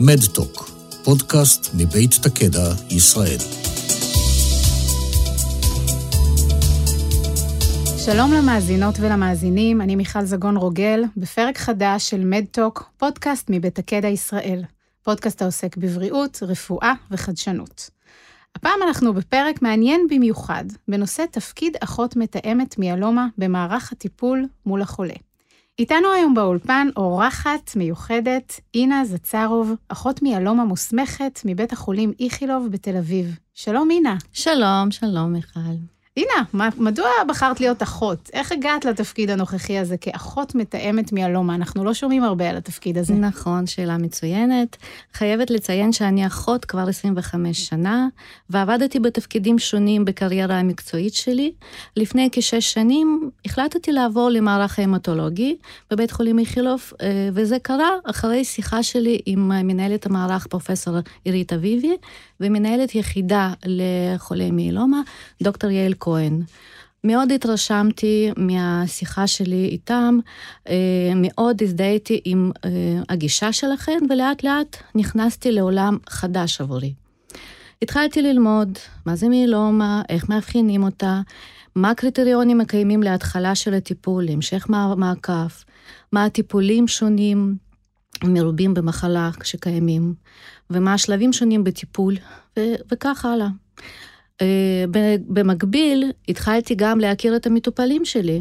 מדטוק, פודקאסט מבית תקדע, ישראל. שלום למאזינות ולמאזינים, אני מיכל זגון רוגל, בפרק חדש של מדטוק, פודקאסט מבית תקדע ישראל. פודקאסט העוסק בבריאות, רפואה וחדשנות. הפעם אנחנו בפרק מעניין במיוחד, בנושא תפקיד אחות מתאמת מיאלומה במערך הטיפול מול החולה. איתנו היום באולפן אורחת מיוחדת, אינה זצרוב, אחות מיאלומה מוסמכת מבית החולים איכילוב בתל אביב. שלום, אינה. שלום, שלום, מיכל. אינה, מדוע בחרת להיות אחות? איך הגעת לתפקיד הנוכחי הזה כאחות מתאמת מיאלומה? אנחנו לא שומעים הרבה על התפקיד הזה. נכון, שאלה מצוינת. חייבת לציין שאני אחות כבר 25 שנה, ועבדתי בתפקידים שונים בקריירה המקצועית שלי. לפני כשש שנים החלטתי לעבור למערך ההמטולוגי בבית חולים איכילוב, אה, וזה קרה אחרי שיחה שלי עם מנהלת המערך, פרופסור עירית אביבי, ומנהלת יחידה לחולי מיאלומה, דוקטור יעל כהן. מאוד התרשמתי מהשיחה שלי איתם, אה, מאוד הזדהיתי עם אה, הגישה שלכם, ולאט לאט נכנסתי לעולם חדש עבורי. התחלתי ללמוד מה זה מיאלומה, איך מאבחנים אותה, מה הקריטריונים הקיימים להתחלה של הטיפול, להמשך מעקב, מה הטיפולים שונים מרובים במחלה שקיימים, ומה השלבים שונים בטיפול, ו- וכך הלאה. אה, במקביל, התחלתי גם להכיר את המטופלים שלי,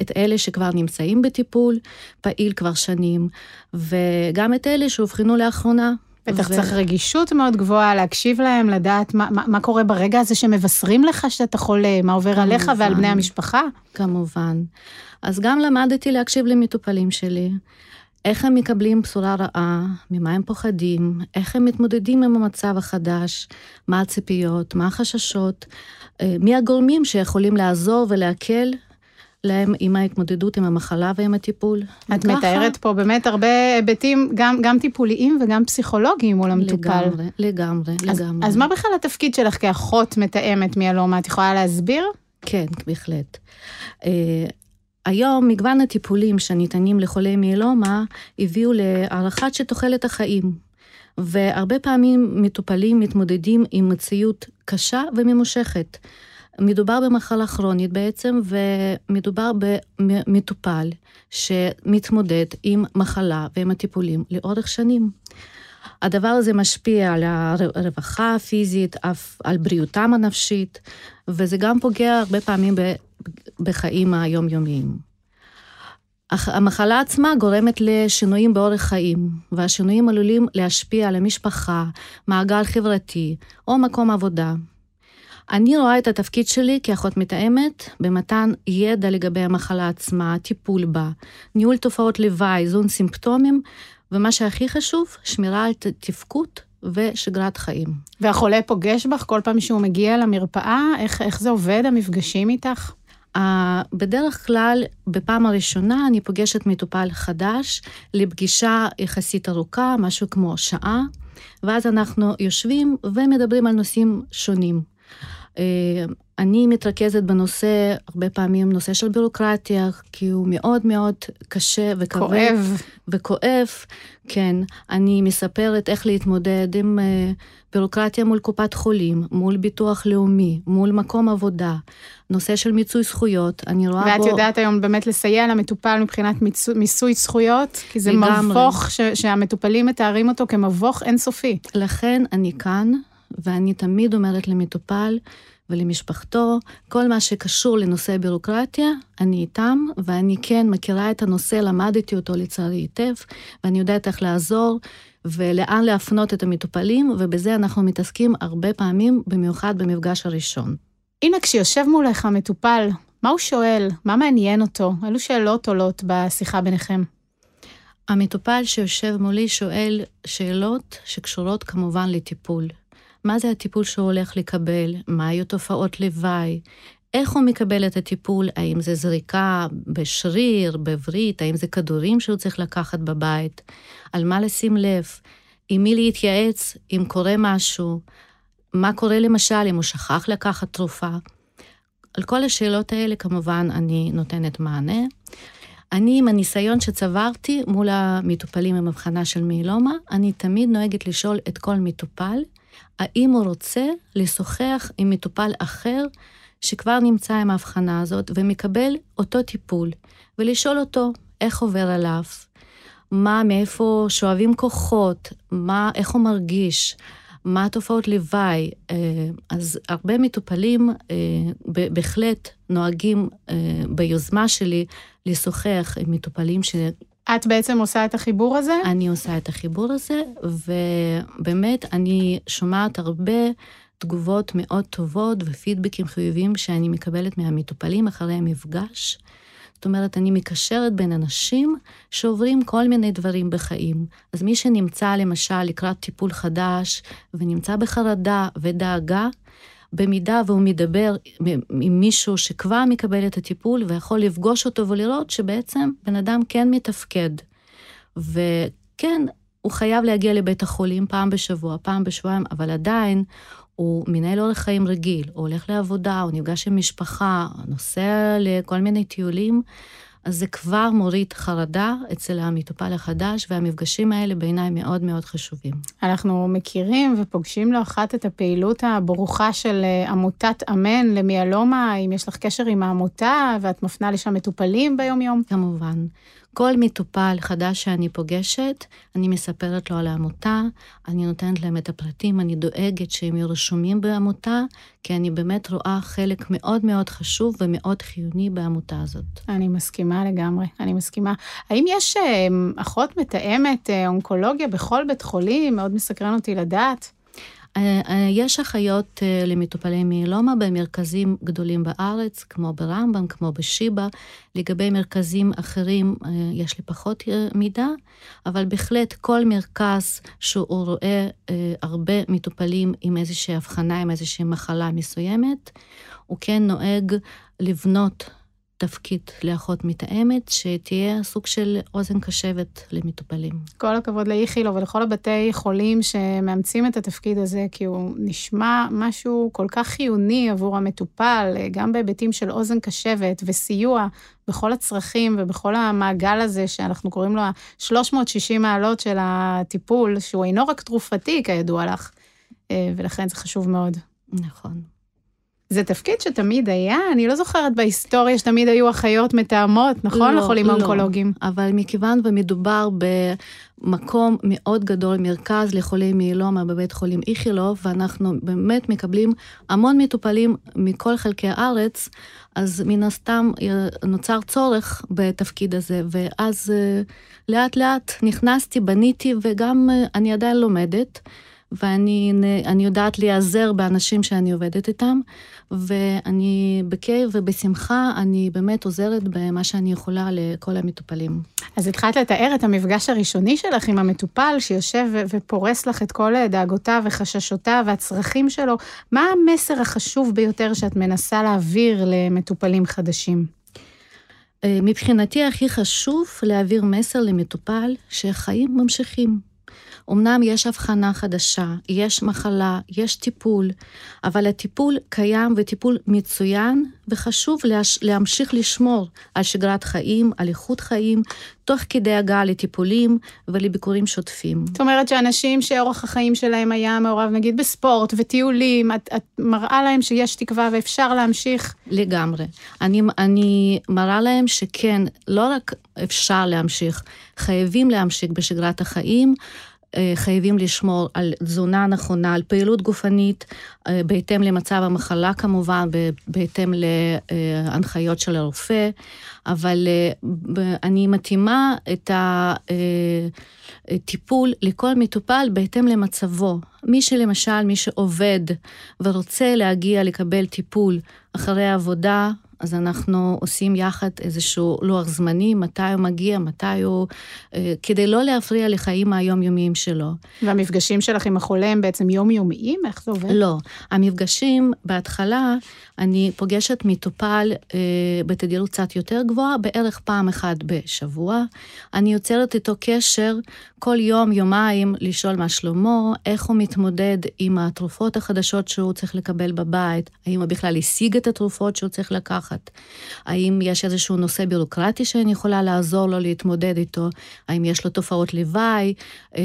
את אלה שכבר נמצאים בטיפול פעיל כבר שנים, וגם את אלה שאובחנו לאחרונה. בטח ו... צריך רגישות מאוד גבוהה להקשיב להם, לדעת מה, מה, מה קורה ברגע הזה שמבשרים לך שאתה חולה, מה עובר כמובן, עליך ועל בני המשפחה. כמובן. אז גם למדתי להקשיב למטופלים שלי. איך הם מקבלים בשורה רעה, ממה הם פוחדים, איך הם מתמודדים עם המצב החדש, מה הציפיות, מה החששות, אה, מי הגורמים שיכולים לעזור ולהקל להם עם ההתמודדות עם המחלה ועם הטיפול. את וככה... מתארת פה באמת הרבה היבטים, גם, גם טיפוליים וגם פסיכולוגיים מול המטופל. לגמרי, לגמרי, אז, לגמרי. אז מה בכלל התפקיד שלך כאחות מתאמת מיאלומה? את יכולה להסביר? כן, בהחלט. היום מגוון הטיפולים שניתנים לחולי מיאלומה הביאו להארכת של תוחלת החיים, והרבה פעמים מטופלים מתמודדים עם מציאות קשה וממושכת. מדובר במחלה כרונית בעצם, ומדובר במטופל שמתמודד עם מחלה ועם הטיפולים לאורך שנים. הדבר הזה משפיע על הרווחה הפיזית, אף על בריאותם הנפשית, וזה גם פוגע הרבה פעמים בחיים היומיומיים. המחלה עצמה גורמת לשינויים באורח חיים, והשינויים עלולים להשפיע על המשפחה, מעגל חברתי או מקום עבודה. אני רואה את התפקיד שלי כאחות מתאמת במתן ידע לגבי המחלה עצמה, טיפול בה, ניהול תופעות לוואי, איזון סימפטומים, ומה שהכי חשוב, שמירה על תפקוד ושגרת חיים. והחולה פוגש בך כל פעם שהוא מגיע למרפאה? איך, איך זה עובד, המפגשים איתך? בדרך כלל, בפעם הראשונה אני פוגשת מטופל חדש לפגישה יחסית ארוכה, משהו כמו שעה, ואז אנחנו יושבים ומדברים על נושאים שונים. Uh, אני מתרכזת בנושא, הרבה פעמים נושא של בירוקרטיה, כי הוא מאוד מאוד קשה וכבד. כואב. וכואב, כן. אני מספרת איך להתמודד עם uh, בירוקרטיה מול קופת חולים, מול ביטוח לאומי, מול מקום עבודה, נושא של מיצוי זכויות, אני רואה ואת בו... ואת יודעת היום באמת לסייע למטופל מבחינת מיצו, מיסוי זכויות? כי זה. מבוך ש, שהמטופלים מתארים אותו כמבוך אינסופי. לכן אני כאן, ואני תמיד אומרת למטופל, ולמשפחתו, כל מה שקשור לנושא בירוקרטיה, אני איתם, ואני כן מכירה את הנושא, למדתי אותו לצערי היטב, ואני יודעת איך לעזור ולאן להפנות את המטופלים, ובזה אנחנו מתעסקים הרבה פעמים, במיוחד במפגש הראשון. הנה, כשיושב מולך המטופל, מה הוא שואל? מה מעניין אותו? אילו שאלות עולות בשיחה ביניכם? המטופל שיושב מולי שואל שאלות שקשורות כמובן לטיפול. מה זה הטיפול שהוא הולך לקבל, מה היו תופעות לוואי, איך הוא מקבל את הטיפול, האם זה זריקה בשריר, בברית, האם זה כדורים שהוא צריך לקחת בבית, על מה לשים לב, עם מי להתייעץ, אם קורה משהו, מה קורה למשל אם הוא שכח לקחת תרופה. על כל השאלות האלה כמובן אני נותנת מענה. אני, עם הניסיון שצברתי מול המטופלים עם הבחנה של מיילומה, אני תמיד נוהגת לשאול את כל מטופל, האם הוא רוצה לשוחח עם מטופל אחר שכבר נמצא עם ההבחנה הזאת ומקבל אותו טיפול, ולשאול אותו איך עובר עליו, מה, מאיפה שואבים כוחות, מה, איך הוא מרגיש, מה התופעות לוואי. אה, אז הרבה מטופלים אה, בהחלט נוהגים אה, ביוזמה שלי לשוחח עם מטופלים ש... את בעצם עושה את החיבור הזה? אני עושה את החיבור הזה, ובאמת אני שומעת הרבה תגובות מאוד טובות ופידבקים חיוביים שאני מקבלת מהמטופלים אחרי המפגש. זאת אומרת, אני מקשרת בין אנשים שעוברים כל מיני דברים בחיים. אז מי שנמצא למשל לקראת טיפול חדש ונמצא בחרדה ודאגה, במידה והוא מדבר עם מישהו שכבר מקבל את הטיפול ויכול לפגוש אותו ולראות שבעצם בן אדם כן מתפקד. וכן, הוא חייב להגיע לבית החולים פעם בשבוע, פעם בשבועיים, אבל עדיין הוא מנהל אורח חיים רגיל, הוא הולך לעבודה, הוא נפגש עם משפחה, נוסע לכל מיני טיולים, אז זה כבר מוריד חרדה אצל המטופל החדש, והמפגשים האלה בעיניי מאוד מאוד חשובים. אנחנו מכירים ופוגשים לא אחת את הפעילות הברוכה של אה, עמותת אמן למיאלומה, אם יש לך קשר עם העמותה ואת מפנה לשם מטופלים ביום-יום. כמובן. כל מטופל חדש שאני פוגשת, אני מספרת לו על העמותה, אני נותנת להם את הפרטים, אני דואגת שהם יהיו רשומים בעמותה, כי אני באמת רואה חלק מאוד מאוד חשוב ומאוד חיוני בעמותה הזאת. אני מסכימה לגמרי, אני מסכימה. האם יש אה, אחות מתאמת אה, אונקולוגיה בכל בית חולים? מאוד מסקרן אותי לדעת. אה, אה, יש אחיות אה, למטופלי מיילומה במרכזים גדולים בארץ, כמו ברמב"ם, כמו בשיבא. לגבי מרכזים אחרים יש לי פחות מידע, אבל בהחלט כל מרכז שהוא רואה הרבה מטופלים עם איזושהי הבחנה, עם איזושהי מחלה מסוימת, הוא כן נוהג לבנות תפקיד לאחות מתאמת, שתהיה סוג של אוזן קשבת למטופלים. כל הכבוד לאיכילו ולכל הבתי חולים שמאמצים את התפקיד הזה, כי הוא נשמע משהו כל כך חיוני עבור המטופל, גם בהיבטים של אוזן קשבת וסיוע בכל הצרכים ובכל המעגל הזה, שאנחנו קוראים לו ה-360 מעלות של הטיפול, שהוא אינו רק תרופתי, כידוע לך, אה, ולכן זה חשוב מאוד. נכון. זה תפקיד שתמיד היה, אני לא זוכרת בהיסטוריה שתמיד היו אחיות מתאמות, נכון? לא, לחולים לא. האונקולוגיים. אבל מכיוון ומדובר במקום מאוד גדול, מרכז לחולי מיילומה בבית חולים איכילוב, ואנחנו באמת מקבלים המון מטופלים מכל חלקי הארץ, אז מן הסתם נוצר צורך בתפקיד הזה, ואז אה, לאט לאט נכנסתי, בניתי, וגם אה, אני עדיין לומדת. ואני יודעת להיעזר באנשים שאני עובדת איתם, ואני בכיף ובשמחה, אני באמת עוזרת במה שאני יכולה לכל המטופלים. אז התחלת לתאר את המפגש הראשוני שלך עם המטופל, שיושב ופורס לך את כל דאגותיו וחששותיו והצרכים שלו. מה המסר החשוב ביותר שאת מנסה להעביר למטופלים חדשים? אה, מבחינתי הכי חשוב להעביר מסר למטופל שהחיים ממשיכים. אמנם יש הבחנה חדשה, יש מחלה, יש טיפול, אבל הטיפול קיים וטיפול מצוין, וחשוב להש... להמשיך לשמור על שגרת חיים, על איכות חיים, תוך כדי הגעה לטיפולים ולביקורים שוטפים. זאת אומרת שאנשים שאורח החיים שלהם היה מעורב נגיד בספורט וטיולים, את, את מראה להם שיש תקווה ואפשר להמשיך? לגמרי. אני, אני מראה להם שכן, לא רק אפשר להמשיך, חייבים להמשיך בשגרת החיים. אה, חייבים לשמור על תזונה נכונה, על פעילות גופנית, אה, בהתאם למצב המחלה כמובן, בהתאם להנחיות של הרופא, אבל אה, אני מתאימה את הטיפול לכל מטופל בהתאם למצבו. מי שלמשל, מי שעובד ורוצה להגיע לקבל טיפול אחרי העבודה, אז אנחנו עושים יחד איזשהו לוח זמני, מתי הוא מגיע, מתי הוא... אה, כדי לא להפריע לחיים היומיומיים שלו. והמפגשים שלך עם החולה הם בעצם יומיומיים? איך זה עובד? לא. המפגשים, בהתחלה, אני פוגשת מטופל אה, בתדירות קצת יותר גבוהה, בערך פעם אחת בשבוע. אני יוצרת איתו קשר כל יום, יומיים, לשאול מה שלמה, איך הוא מתמודד עם התרופות החדשות שהוא צריך לקבל בבית, האם הוא בכלל השיג את התרופות שהוא צריך לקחת. לקחת? האם יש איזשהו נושא בירוקרטי שאני יכולה לעזור לו להתמודד איתו? האם יש לו תופעות לוואי, אה,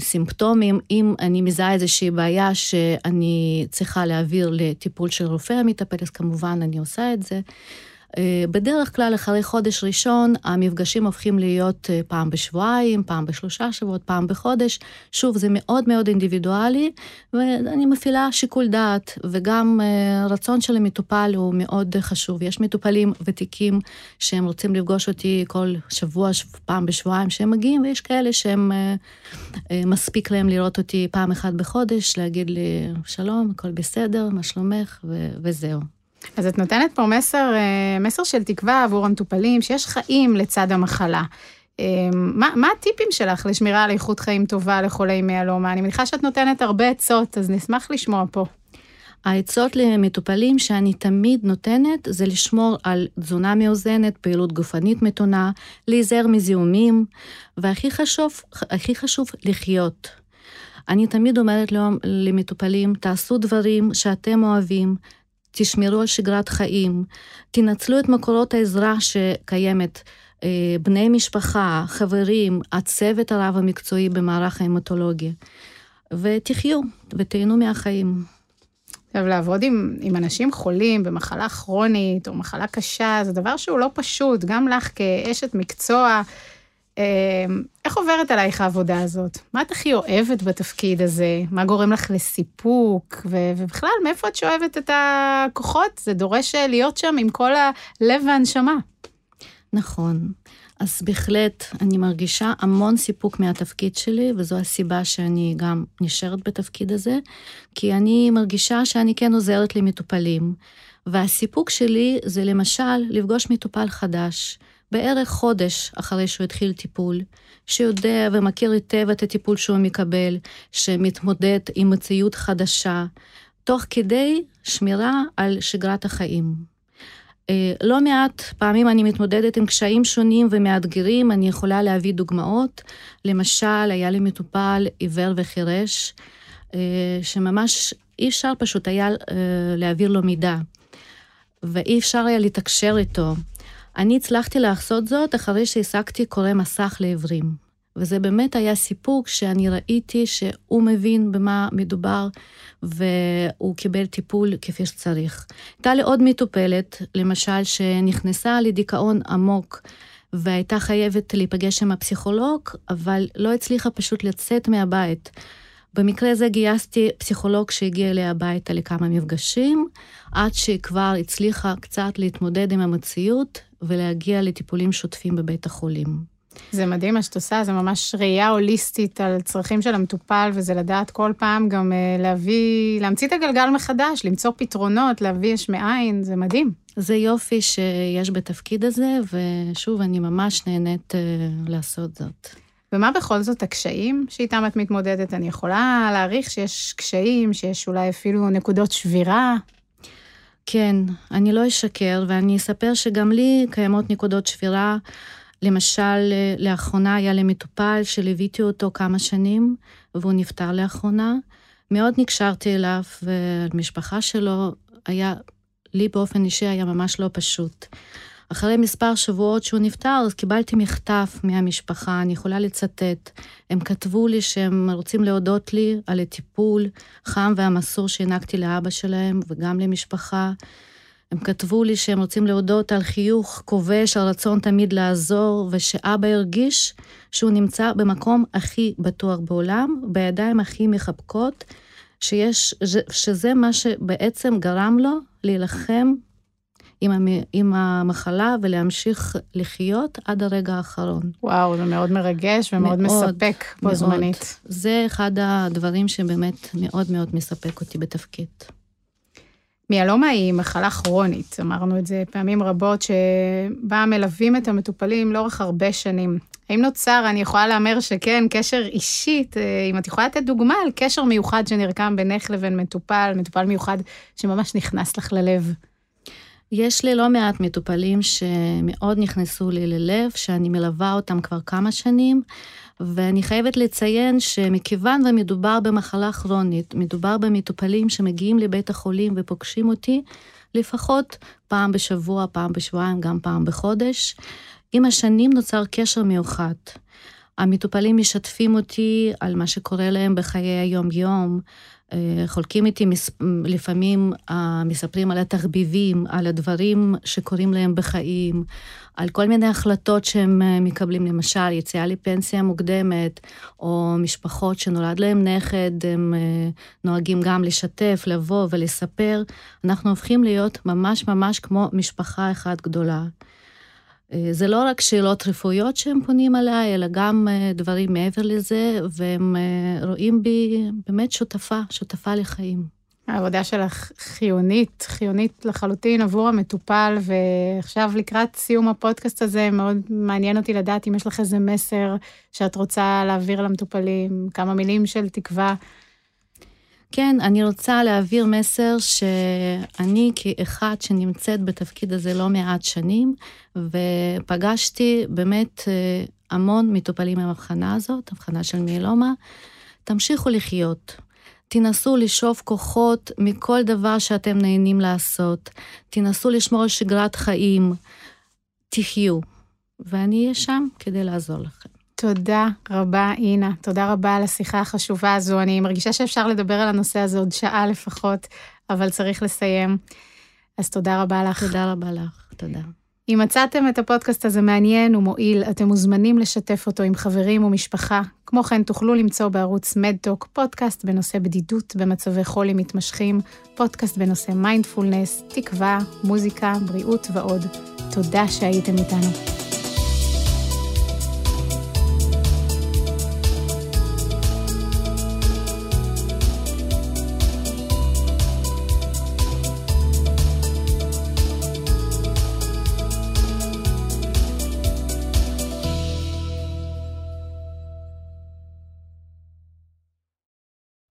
סימפטומים? אם אני מזהה איזושהי בעיה שאני צריכה להעביר לטיפול של רופא המטפל, אז כמובן אני עושה את זה. אה, בדרך כלל, אחרי חודש ראשון, המפגשים הופכים להיות אה, פעם בשבועיים, פעם בשלושה שבועות, פעם בחודש. שוב, זה מאוד מאוד אינדיבידואלי, ואני מפעילה שיקול דעת, וגם אה, רצון של המטופל הוא מאוד חשוב. יש מטופלים ותיקים שהם רוצים לפגוש אותי כל שבוע, פעם בשבועיים שהם מגיעים, ויש כאלה שהם, מספיק להם לראות אותי פעם אחת בחודש, להגיד לי, שלום, הכל בסדר, מה שלומך, וזהו. אז את נותנת פה מסר, אה, מסר של תקווה עבור המטופלים, שיש חיים לצד המחלה. אה, מה, מה הטיפים שלך לשמירה על איכות חיים טובה לחולי מיאלומה? אני מניחה שאת נותנת הרבה עצות, אז נשמח לשמוע פה. העצות למטופלים שאני תמיד נותנת זה לשמור על תזונה מאוזנת, פעילות גופנית מתונה, להיזהר מזיהומים, והכי חשוב, הכי חשוב, לחיות. אני תמיד אומרת למטופלים, תעשו דברים שאתם אוהבים, תשמרו על שגרת חיים, תנצלו את מקורות העזרה שקיימת, אה, בני משפחה, חברים, הצוות הרב המקצועי במערך ההמטולוגיה, ותחיו ותהנו מהחיים. עכשיו, לעבוד עם, עם אנשים חולים במחלה כרונית או מחלה קשה, זה דבר שהוא לא פשוט, גם לך כאשת מקצוע. אמ, איך עוברת עלייך העבודה הזאת? מה את הכי אוהבת בתפקיד הזה? מה גורם לך לסיפוק? ו- ובכלל, מאיפה את שואבת את הכוחות? זה דורש אה, להיות שם עם כל הלב והנשמה. נכון. אז בהחלט אני מרגישה המון סיפוק מהתפקיד שלי, וזו הסיבה שאני גם נשארת בתפקיד הזה, כי אני מרגישה שאני כן עוזרת למטופלים. והסיפוק שלי זה למשל לפגוש מטופל חדש. בערך חודש אחרי שהוא התחיל טיפול, שיודע ומכיר היטב את הטיפול שהוא מקבל, שמתמודד עם מציאות חדשה, תוך כדי שמירה על שגרת החיים. אה, לא מעט פעמים אני מתמודדת עם קשיים שונים ומאתגרים, אני יכולה להביא דוגמאות. למשל, היה לי מטופל עיוור וחירש, אה, שממש אי אפשר פשוט היה אה, להעביר לו מידע, ואי אפשר היה לתקשר איתו. אני הצלחתי לעשות זאת אחרי שהעסקתי קורא מסך לעיוורים. וזה באמת היה סיפוק שאני ראיתי שהוא מבין במה מדובר והוא קיבל טיפול כפי שצריך. הייתה לי עוד מטופלת, למשל, שנכנסה לדיכאון עמוק והייתה חייבת להיפגש עם הפסיכולוג, אבל לא הצליחה פשוט לצאת מהבית. במקרה הזה גייסתי פסיכולוג שהגיע אליה הביתה לכמה מפגשים, עד שהיא כבר הצליחה קצת להתמודד עם המציאות ולהגיע לטיפולים שוטפים בבית החולים. זה מדהים מה שאת עושה, זה ממש ראייה הוליסטית על צרכים של המטופל, וזה לדעת כל פעם גם uh, להביא, להמציא את הגלגל מחדש, למצוא פתרונות, להביא יש מאין, זה מדהים. זה יופי שיש בתפקיד הזה, ושוב, אני ממש נהנית uh, לעשות זאת. ומה בכל זאת הקשיים שאיתם את מתמודדת? אני יכולה להעריך שיש קשיים, שיש אולי אפילו נקודות שבירה. כן, אני לא אשקר, ואני אספר שגם לי קיימות נקודות שבירה. למשל, לאחרונה היה לי מטופל שליוויתי אותו כמה שנים, והוא נפטר לאחרונה. מאוד נקשרתי אליו, והמשפחה שלו היה, לי באופן אישי היה ממש לא פשוט. אחרי מספר שבועות שהוא נפטר, אז קיבלתי מכתב מהמשפחה, אני יכולה לצטט. הם כתבו לי שהם רוצים להודות לי על הטיפול חם והמסור שהענקתי לאבא שלהם וגם למשפחה. הם כתבו לי שהם רוצים להודות על חיוך כובש, על רצון תמיד לעזור, ושאבא הרגיש שהוא נמצא במקום הכי בטוח בעולם, בידיים הכי מחבקות, שיש, שזה מה שבעצם גרם לו להילחם עם, המ... עם המחלה ולהמשיך לחיות עד הרגע האחרון. וואו, זה מאוד מרגש ומאוד מאוד, מספק בו זמנית. זה אחד הדברים שבאמת מאוד מאוד מספק אותי בתפקיד. מיאלומה היא מחלה כרונית, אמרנו את זה פעמים רבות, שבה מלווים את המטופלים לאורך הרבה שנים. האם נוצר, אני יכולה להמר שכן, קשר אישית, אה, אם את יכולה לתת דוגמה על קשר מיוחד שנרקם בינך לבין מטופל, מטופל מיוחד שממש נכנס לך ללב. יש לי לא מעט מטופלים שמאוד נכנסו לי ללב, שאני מלווה אותם כבר כמה שנים, ואני חייבת לציין שמכיוון ומדובר במחלה כרונית, מדובר במטופלים שמגיעים לבית החולים ופוגשים אותי, לפחות פעם בשבוע, פעם בשבועיים, גם פעם בחודש. עם השנים נוצר קשר מיוחד. המטופלים משתפים אותי על מה שקורה להם בחיי היום-יום, אה, חולקים איתי לפעמים, אה, מספרים על התחביבים, על הדברים שקורים להם בחיים, על כל מיני החלטות שהם אה, מקבלים, למשל יציאה לפנסיה מוקדמת, או משפחות שנולד להם נכד, הם נוהגים גם לשתף, לבוא ולספר. אנחנו הופכים להיות ממש ממש כמו משפחה אחת גדולה. אה, זה לא רק שאלות רפואיות שהם פונים אליי, אלא גם אה, דברים מעבר לזה, והם אה, רואים בי באמת שותפה, שותפה לחיים. העבודה שלך חיונית, חיונית לחלוטין עבור המטופל, ועכשיו לקראת סיום הפודקאסט הזה, מאוד מעניין אותי לדעת אם יש לך איזה מסר שאת רוצה להעביר למטופלים, כמה מילים של תקווה כן, אני רוצה להעביר מסר שאני כאחד שנמצאת בתפקיד הזה לא מעט שנים, ופגשתי באמת אה, המון מטופלים עם הבחנה הזאת, הבחנה של מיאלומה. תמשיכו לחיות. תנסו לשאוף כוחות מכל דבר שאתם נהנים לעשות. תנסו לשמור על שגרת חיים. תחיו. ואני אהיה שם כדי לעזור לכם. תודה רבה, אינה. תודה רבה על השיחה החשובה הזו. אני מרגישה שאפשר לדבר על הנושא הזה עוד שעה לפחות, אבל צריך לסיים. אז תודה רבה לך. תודה רבה לך, תודה. אם מצאתם את הפודקאסט הזה מעניין ומועיל, אתם מוזמנים לשתף אותו עם חברים ומשפחה. כמו כן, תוכלו למצוא בערוץ מדטוק פודקאסט בנושא בדידות במצבי חולי מתמשכים, פודקאסט בנושא מיינדפולנס, תקווה, מוזיקה, בריאות ועוד. תודה שהייתם איתנו.